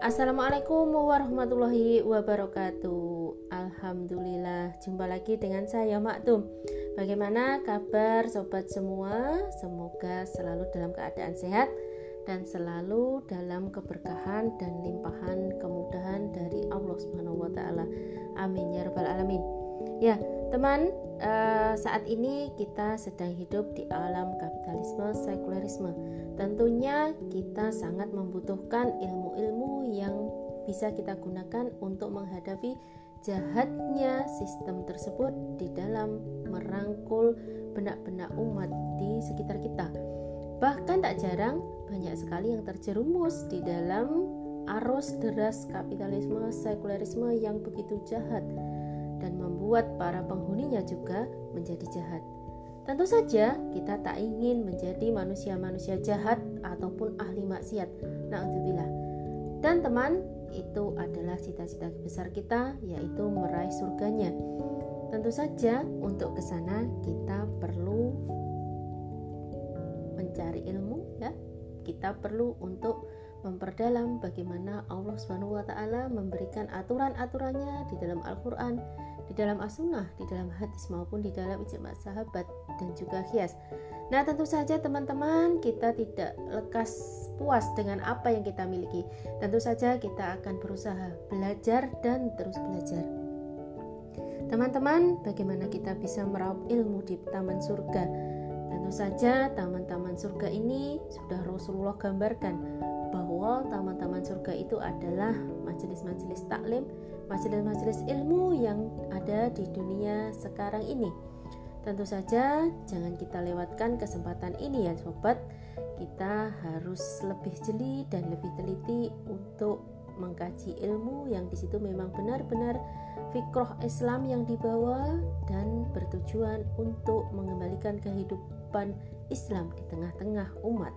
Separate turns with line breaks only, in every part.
Assalamualaikum warahmatullahi wabarakatuh Alhamdulillah Jumpa lagi dengan saya Maktum Bagaimana kabar sobat semua Semoga selalu dalam keadaan sehat Dan selalu dalam keberkahan dan limpahan kemudahan dari Allah Subhanahu wa taala. Amin ya rabbal alamin. Ya, teman, uh, saat ini kita sedang hidup di alam kapitalisme sekularisme. Tentunya kita sangat membutuhkan ilmu-ilmu yang bisa kita gunakan untuk menghadapi jahatnya sistem tersebut di dalam merangkul benak-benak umat di sekitar kita. Bahkan tak jarang banyak sekali yang terjerumus di dalam arus deras kapitalisme sekularisme yang begitu jahat membuat para penghuninya juga menjadi jahat. Tentu saja kita tak ingin menjadi manusia-manusia jahat ataupun ahli maksiat. Na'udzubillah. Dan teman, itu adalah cita-cita besar kita yaitu meraih surganya. Tentu saja untuk ke sana kita perlu mencari ilmu ya. Kita perlu untuk memperdalam bagaimana Allah Subhanahu wa taala memberikan aturan-aturannya di dalam Al-Qur'an, di dalam As-Sunnah, di dalam hadis maupun di dalam ijma sahabat dan juga kias. Nah, tentu saja teman-teman kita tidak lekas puas dengan apa yang kita miliki. Tentu saja kita akan berusaha belajar dan terus belajar. Teman-teman, bagaimana kita bisa meraup ilmu di taman surga? Tentu saja taman-taman surga ini sudah Rasulullah gambarkan bahwa taman-taman surga itu adalah majelis-majelis taklim, majelis-majelis ilmu yang ada di dunia sekarang ini. Tentu saja jangan kita lewatkan kesempatan ini ya sobat. Kita harus lebih jeli dan lebih teliti untuk mengkaji ilmu yang di situ memang benar-benar fikroh Islam yang dibawa dan bertujuan untuk mengembalikan kehidupan Islam di tengah-tengah umat.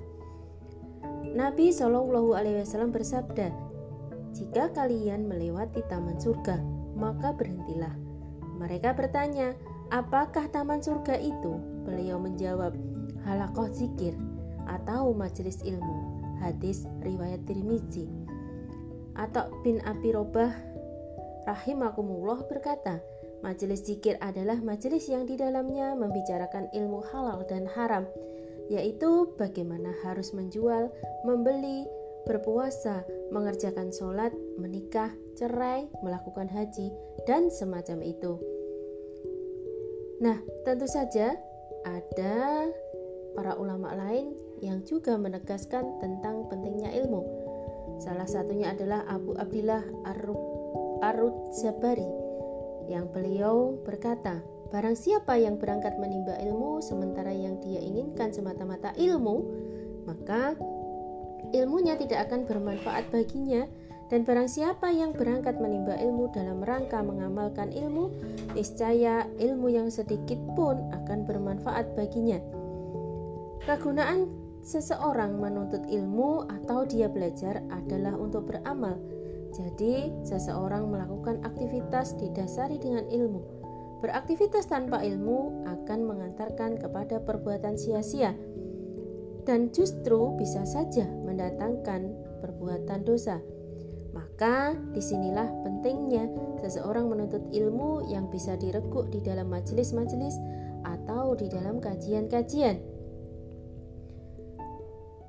Nabi Shallallahu Alaihi Wasallam bersabda, "Jika kalian melewati taman surga, maka berhentilah." Mereka bertanya, "Apakah taman surga itu?" Beliau menjawab, "Halakoh zikir atau majelis ilmu." Hadis riwayat Tirmizi. Atau bin Abi Robah rahimakumullah berkata, Majelis zikir adalah majelis yang di dalamnya membicarakan ilmu halal dan haram yaitu bagaimana harus menjual, membeli, berpuasa, mengerjakan sholat, menikah, cerai, melakukan haji, dan semacam itu. Nah, tentu saja ada para ulama lain yang juga menegaskan tentang pentingnya ilmu. Salah satunya adalah Abu Abdillah Arut Zabari yang beliau berkata, Barang siapa yang berangkat menimba ilmu sementara yang dia inginkan semata-mata ilmu, maka ilmunya tidak akan bermanfaat baginya dan barang siapa yang berangkat menimba ilmu dalam rangka mengamalkan ilmu, niscaya ilmu yang sedikit pun akan bermanfaat baginya. Kegunaan seseorang menuntut ilmu atau dia belajar adalah untuk beramal. Jadi, seseorang melakukan aktivitas didasari dengan ilmu Beraktivitas tanpa ilmu akan mengantarkan kepada perbuatan sia-sia dan justru bisa saja mendatangkan perbuatan dosa. Maka di sinilah pentingnya seseorang menuntut ilmu yang bisa direguk di dalam majelis-majelis atau di dalam kajian-kajian.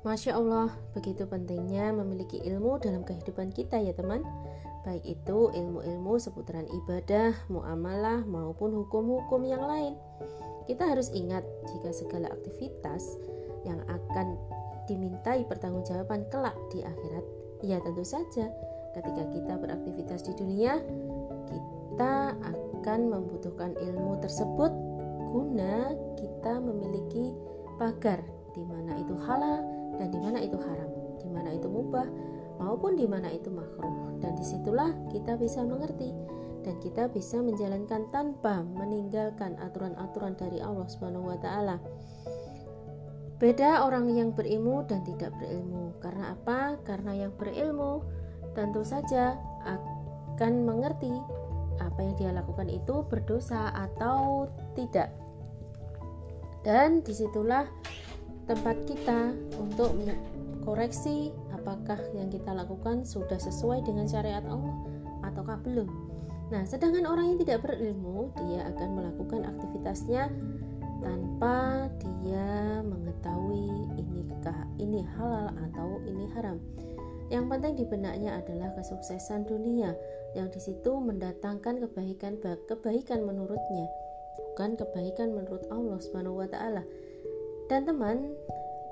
Masya Allah, begitu pentingnya memiliki ilmu dalam kehidupan kita ya teman baik itu ilmu-ilmu seputaran ibadah, muamalah, maupun hukum-hukum yang lain. Kita harus ingat jika segala aktivitas yang akan dimintai pertanggungjawaban kelak di akhirat, ya tentu saja ketika kita beraktivitas di dunia, kita akan membutuhkan ilmu tersebut guna kita memiliki pagar di mana itu halal dan di mana itu haram, di mana itu mubah maupun di mana itu makruh dan di situlah kita bisa mengerti dan kita bisa menjalankan tanpa meninggalkan aturan-aturan dari Allah Subhanahu wa taala. Beda orang yang berilmu dan tidak berilmu. Karena apa? Karena yang berilmu tentu saja akan mengerti apa yang dia lakukan itu berdosa atau tidak. Dan di situlah tempat kita untuk koreksi apakah yang kita lakukan sudah sesuai dengan syariat Allah ataukah belum. Nah, sedangkan orang yang tidak berilmu, dia akan melakukan aktivitasnya tanpa dia mengetahui inikah ini halal atau ini haram. Yang penting di benaknya adalah kesuksesan dunia yang di situ mendatangkan kebaikan kebaikan menurutnya, bukan kebaikan menurut Allah Subhanahu wa taala. Dan teman,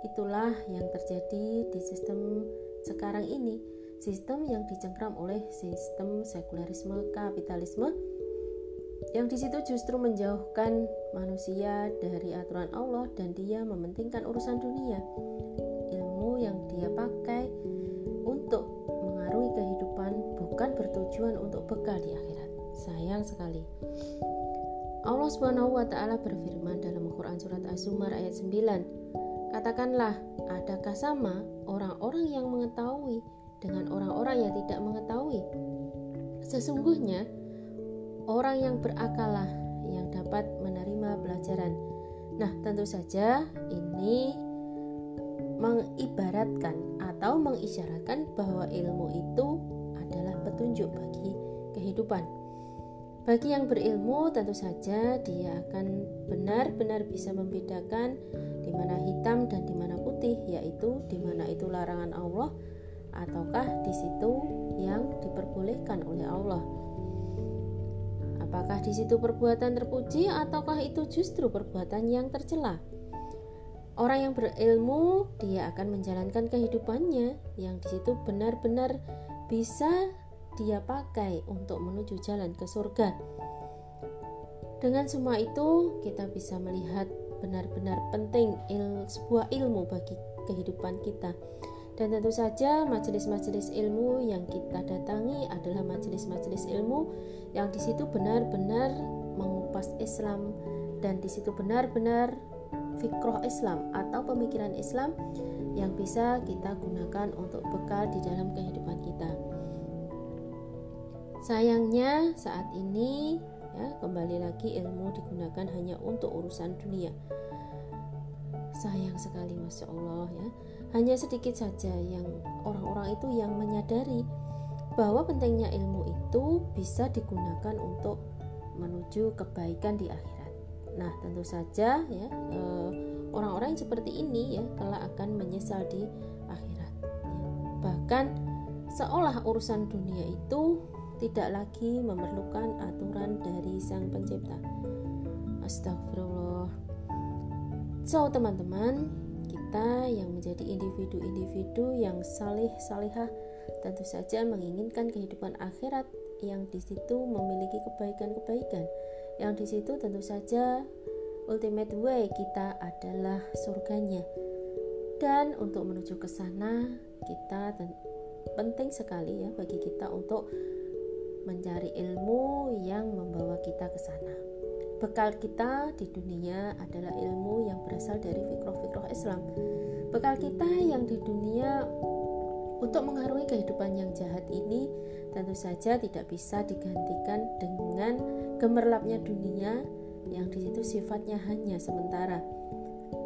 itulah yang terjadi di sistem sekarang ini, sistem yang dicengkram oleh sistem sekularisme kapitalisme yang di situ justru menjauhkan manusia dari aturan Allah dan dia mementingkan urusan dunia. Ilmu yang dia pakai untuk mengaruhi kehidupan bukan bertujuan untuk bekal di akhirat. Sayang sekali. Allah taala berfirman dalam Al-Qur'an surat Az-Zumar ayat 9. Katakanlah, adakah sama orang-orang yang mengetahui dengan orang-orang yang tidak mengetahui? Sesungguhnya orang yang berakalah yang dapat menerima pelajaran. Nah, tentu saja ini mengibaratkan atau mengisyaratkan bahwa ilmu itu adalah petunjuk bagi kehidupan. Bagi yang berilmu, tentu saja dia akan benar-benar bisa membedakan di mana hitam dan di mana putih, yaitu di mana itu larangan Allah ataukah di situ yang diperbolehkan oleh Allah. Apakah di situ perbuatan terpuji ataukah itu justru perbuatan yang tercela? Orang yang berilmu, dia akan menjalankan kehidupannya yang di situ benar-benar bisa dia pakai untuk menuju jalan ke surga. Dengan semua itu, kita bisa melihat benar-benar penting il, sebuah ilmu bagi kehidupan kita. Dan tentu saja majelis-majelis ilmu yang kita datangi adalah majelis-majelis ilmu yang di situ benar-benar mengupas Islam dan di situ benar-benar fikroh Islam atau pemikiran Islam yang bisa kita gunakan untuk bekal di dalam kehidupan kita. Sayangnya saat ini ya kembali lagi ilmu digunakan hanya untuk urusan dunia. Sayang sekali Masya Allah ya. Hanya sedikit saja yang orang-orang itu yang menyadari bahwa pentingnya ilmu itu bisa digunakan untuk menuju kebaikan di akhirat. Nah, tentu saja ya eh, orang-orang yang seperti ini ya kelak akan menyesal di akhirat. Bahkan seolah urusan dunia itu tidak lagi memerlukan aturan dari Sang Pencipta. Astagfirullah. So, teman-teman, kita yang menjadi individu-individu yang salih salihah tentu saja menginginkan kehidupan akhirat yang di situ memiliki kebaikan-kebaikan yang di situ tentu saja ultimate way kita adalah surganya dan untuk menuju ke sana kita penting sekali ya bagi kita untuk mencari ilmu yang membawa kita ke sana bekal kita di dunia adalah ilmu yang berasal dari fikroh-fikroh Islam bekal kita yang di dunia untuk mengarungi kehidupan yang jahat ini tentu saja tidak bisa digantikan dengan gemerlapnya dunia yang di situ sifatnya hanya sementara.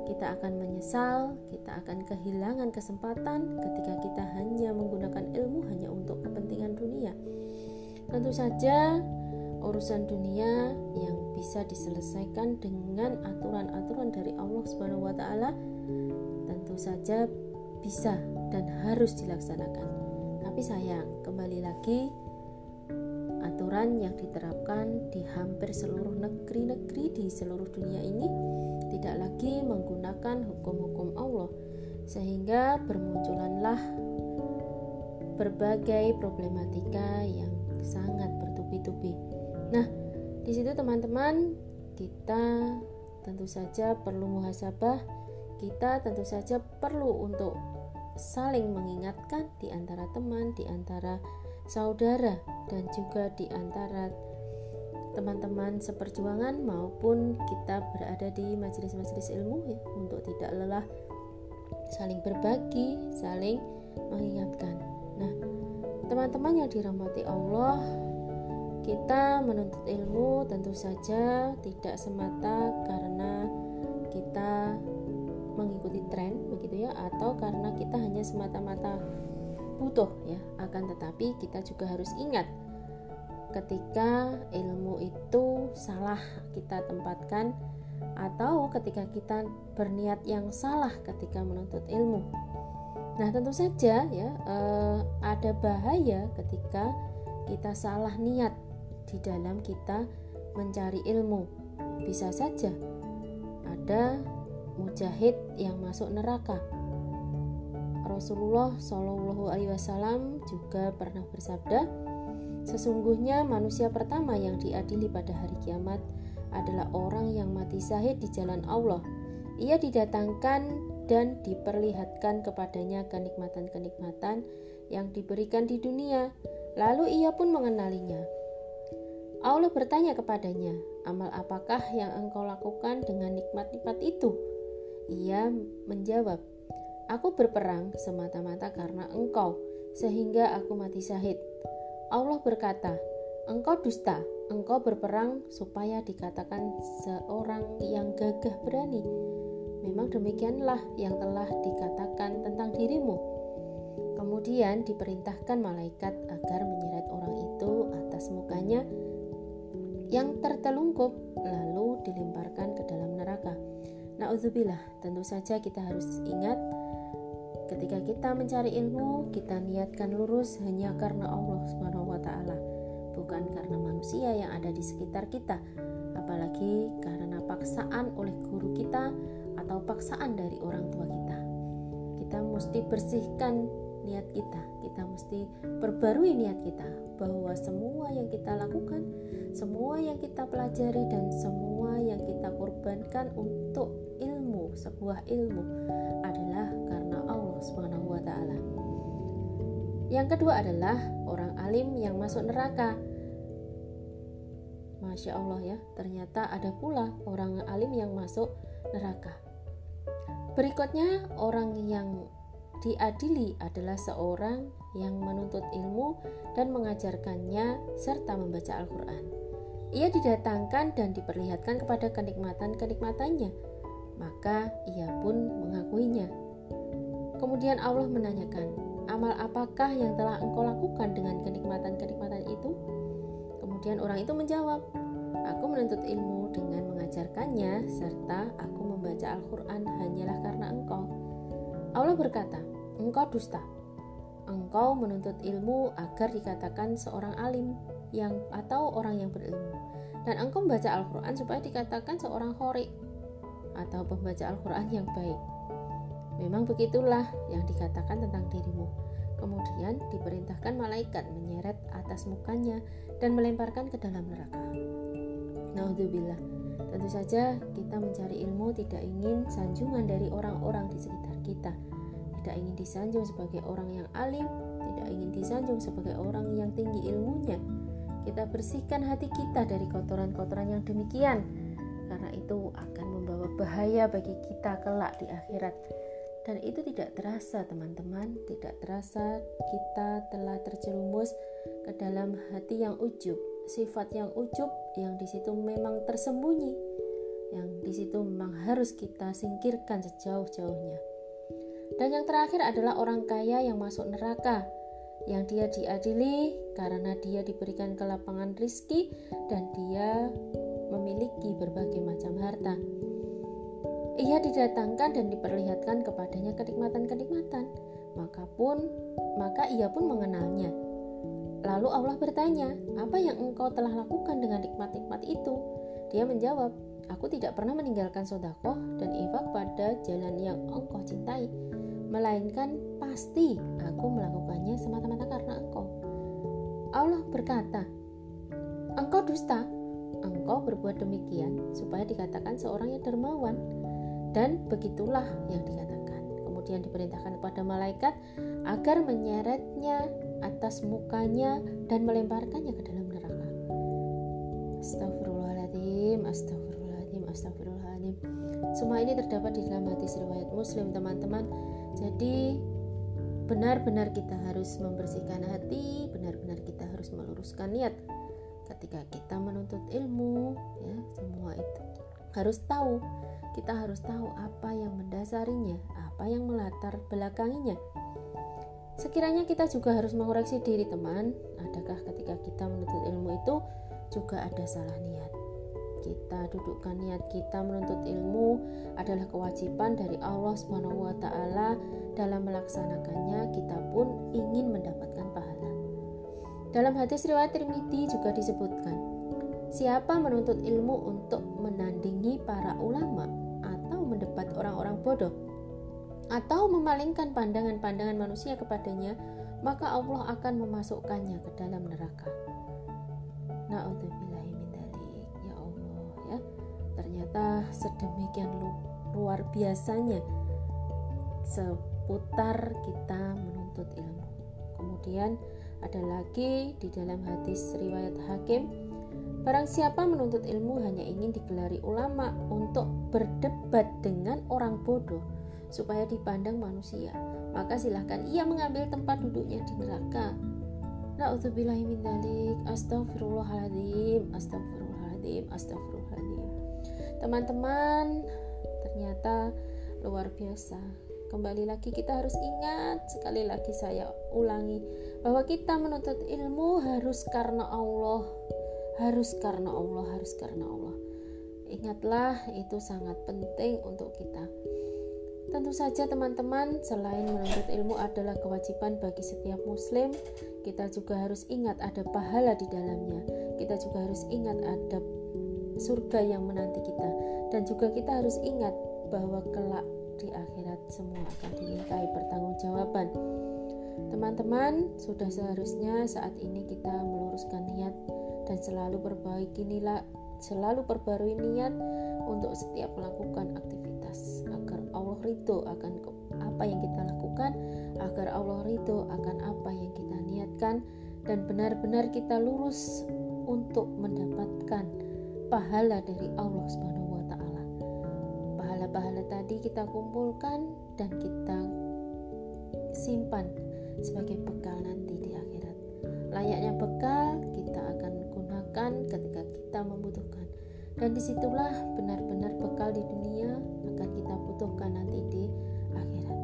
Kita akan menyesal, kita akan kehilangan kesempatan ketika kita hanya menggunakan ilmu hanya untuk kepentingan dunia. Tentu saja urusan dunia yang bisa diselesaikan dengan aturan-aturan dari Allah Subhanahu wa taala tentu saja bisa dan harus dilaksanakan. Tapi sayang, kembali lagi aturan yang diterapkan di hampir seluruh negeri-negeri di seluruh dunia ini tidak lagi menggunakan hukum-hukum Allah sehingga bermunculanlah berbagai problematika yang sangat bertubi-tubi. Nah, di situ teman-teman kita tentu saja perlu muhasabah, kita tentu saja perlu untuk saling mengingatkan di antara teman, di antara saudara, dan juga di antara teman-teman seperjuangan maupun kita berada di majelis-majelis ilmu ya untuk tidak lelah saling berbagi, saling mengingatkan. Nah, teman-teman yang dirahmati Allah, kita menuntut ilmu tentu saja tidak semata karena kita mengikuti tren begitu ya atau karena kita hanya semata-mata butuh ya akan tetapi kita juga harus ingat ketika ilmu itu salah kita tempatkan atau ketika kita berniat yang salah ketika menuntut ilmu. Nah, tentu saja ya eh, ada bahaya ketika kita salah niat di dalam kita mencari ilmu. Bisa saja ada mujahid yang masuk neraka. Rasulullah Shallallahu Alaihi Wasallam juga pernah bersabda, sesungguhnya manusia pertama yang diadili pada hari kiamat adalah orang yang mati syahid di jalan Allah. Ia didatangkan dan diperlihatkan kepadanya kenikmatan-kenikmatan yang diberikan di dunia, lalu ia pun mengenalinya. Allah bertanya kepadanya, "Amal apakah yang engkau lakukan dengan nikmat-nikmat itu?" Ia menjawab, "Aku berperang semata-mata karena engkau, sehingga aku mati syahid." Allah berkata, "Engkau dusta." engkau berperang supaya dikatakan seorang yang gagah berani. Memang demikianlah yang telah dikatakan tentang dirimu. Kemudian diperintahkan malaikat agar menyeret orang itu atas mukanya yang tertelungkup lalu dilemparkan ke dalam neraka. Nauzubillah, tentu saja kita harus ingat ketika kita mencari ilmu, kita niatkan lurus hanya karena Allah Subhanahu wa taala bukan karena manusia yang ada di sekitar kita, apalagi karena paksaan oleh guru kita atau paksaan dari orang tua kita. Kita mesti bersihkan niat kita, kita mesti perbarui niat kita bahwa semua yang kita lakukan, semua yang kita pelajari dan semua yang kita korbankan untuk ilmu, sebuah ilmu adalah karena Allah taala. Yang kedua adalah orang alim yang masuk neraka. Masya Allah ya, ternyata ada pula orang alim yang masuk neraka. Berikutnya, orang yang diadili adalah seorang yang menuntut ilmu dan mengajarkannya serta membaca Al-Quran. Ia didatangkan dan diperlihatkan kepada kenikmatan-kenikmatannya, maka ia pun mengakuinya. Kemudian Allah menanyakan, amal apakah yang telah engkau lakukan dengan kenikmatan-kenikmatan itu? Kemudian orang itu menjawab, aku menuntut ilmu dengan mengajarkannya serta aku membaca Al-Quran hanyalah karena engkau. Allah berkata, engkau dusta. Engkau menuntut ilmu agar dikatakan seorang alim yang atau orang yang berilmu. Dan engkau membaca Al-Quran supaya dikatakan seorang khori atau pembaca Al-Quran yang baik. Memang begitulah yang dikatakan tentang dirimu. Kemudian diperintahkan malaikat menyeret atas mukanya dan melemparkan ke dalam neraka. Naudzubillah. Tentu saja kita mencari ilmu tidak ingin sanjungan dari orang-orang di sekitar kita. Tidak ingin disanjung sebagai orang yang alim, tidak ingin disanjung sebagai orang yang tinggi ilmunya. Kita bersihkan hati kita dari kotoran-kotoran yang demikian karena itu akan membawa bahaya bagi kita kelak di akhirat dan itu tidak terasa teman-teman tidak terasa kita telah terjerumus ke dalam hati yang ujub sifat yang ujub yang di situ memang tersembunyi yang di situ memang harus kita singkirkan sejauh-jauhnya. Dan yang terakhir adalah orang kaya yang masuk neraka yang dia diadili karena dia diberikan kelapangan rizki dan dia memiliki berbagai macam harta. Ia didatangkan dan diperlihatkan kepadanya kenikmatan-kenikmatan, maka pun maka ia pun mengenalnya. Lalu Allah bertanya, "Apa yang engkau telah lakukan dengan nikmat-nikmat itu?" Dia menjawab, "Aku tidak pernah meninggalkan sodakoh dan infak pada jalan yang engkau cintai, melainkan pasti aku melakukannya semata-mata karena engkau." Allah berkata, "Engkau dusta, engkau berbuat demikian supaya dikatakan seorang yang dermawan." Dan begitulah yang dikatakan. Kemudian diperintahkan kepada malaikat agar menyeretnya atas mukanya dan melemparkannya ke dalam neraka. Astagfirullahaladzim, astagfirullahaladzim, astagfirullahaladzim. Semua ini terdapat di dalam hadis riwayat Muslim, teman-teman. Jadi benar-benar kita harus membersihkan hati, benar-benar kita harus meluruskan niat ketika kita menuntut ilmu, ya, semua itu harus tahu kita harus tahu apa yang mendasarinya, apa yang melatar belakanginya. Sekiranya kita juga harus mengoreksi diri teman, adakah ketika kita menuntut ilmu itu juga ada salah niat? Kita dudukkan niat kita menuntut ilmu adalah kewajiban dari Allah Subhanahu wa taala dalam melaksanakannya kita pun ingin mendapatkan pahala. Dalam hadis riwayat Tirmidzi juga disebutkan, siapa menuntut ilmu untuk menandingi para ulama atau mendebat orang-orang bodoh, atau memalingkan pandangan-pandangan manusia kepadanya, maka Allah akan memasukkannya ke dalam neraka. Na'udzubillahi min Ya Allah ya. Ternyata sedemikian luar biasanya seputar kita menuntut ilmu. Kemudian ada lagi di dalam hadis riwayat Hakim Barang siapa menuntut ilmu hanya ingin digelari ulama untuk berdebat dengan orang bodoh, supaya dipandang manusia. Maka silahkan ia mengambil tempat duduknya di neraka. Astagfirullahaladzim. Astagfirullahaladzim. Astagfirullahaladzim. Teman-teman, ternyata luar biasa. Kembali lagi kita harus ingat, sekali lagi saya ulangi, bahwa kita menuntut ilmu harus karena Allah. Harus karena Allah, harus karena Allah. Ingatlah, itu sangat penting untuk kita. Tentu saja teman-teman, selain menuntut ilmu adalah kewajiban bagi setiap muslim, kita juga harus ingat ada pahala di dalamnya. Kita juga harus ingat ada surga yang menanti kita dan juga kita harus ingat bahwa kelak di akhirat semua akan dimintai pertanggungjawaban. Teman-teman, sudah seharusnya saat ini kita meluruskan niat dan selalu perbaiki nilai, selalu perbarui niat untuk setiap melakukan aktivitas ridho akan apa yang kita lakukan agar Allah ridho akan apa yang kita niatkan dan benar-benar kita lurus untuk mendapatkan pahala dari Allah Subhanahu wa taala. Pahala-pahala tadi kita kumpulkan dan kita simpan sebagai bekal nanti di akhirat. Layaknya bekal kita akan gunakan ketika kita membutuhkan dan di situlah benar-benar bekal di dunia akan kita butuhkan nanti di akhirat.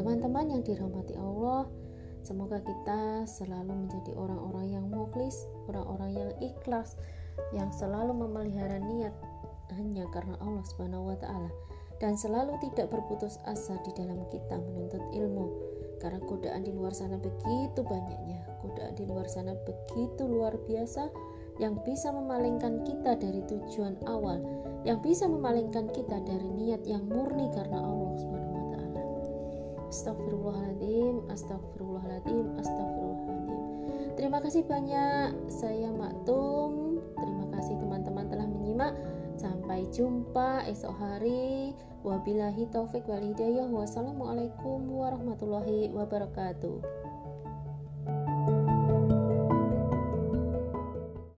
Teman-teman yang dirahmati Allah semoga kita selalu menjadi orang-orang yang mukhlis orang-orang yang ikhlas yang selalu memelihara niat hanya karena Allah Subhanahu wa taala dan selalu tidak berputus asa di dalam kita menuntut ilmu. Karena godaan di luar sana begitu banyaknya godaan di luar sana begitu luar biasa yang bisa memalingkan kita dari tujuan awal, yang bisa memalingkan kita dari niat yang murni karena Allah Subhanahu wa taala. Astagfirullahaladzim, astagfirullahaladzim, astagfirullahaladzim. Terima kasih banyak saya Maktum. Terima kasih teman-teman telah menyimak. Sampai jumpa esok hari. Wabillahi taufik wal hidayah. Wassalamualaikum warahmatullahi wabarakatuh.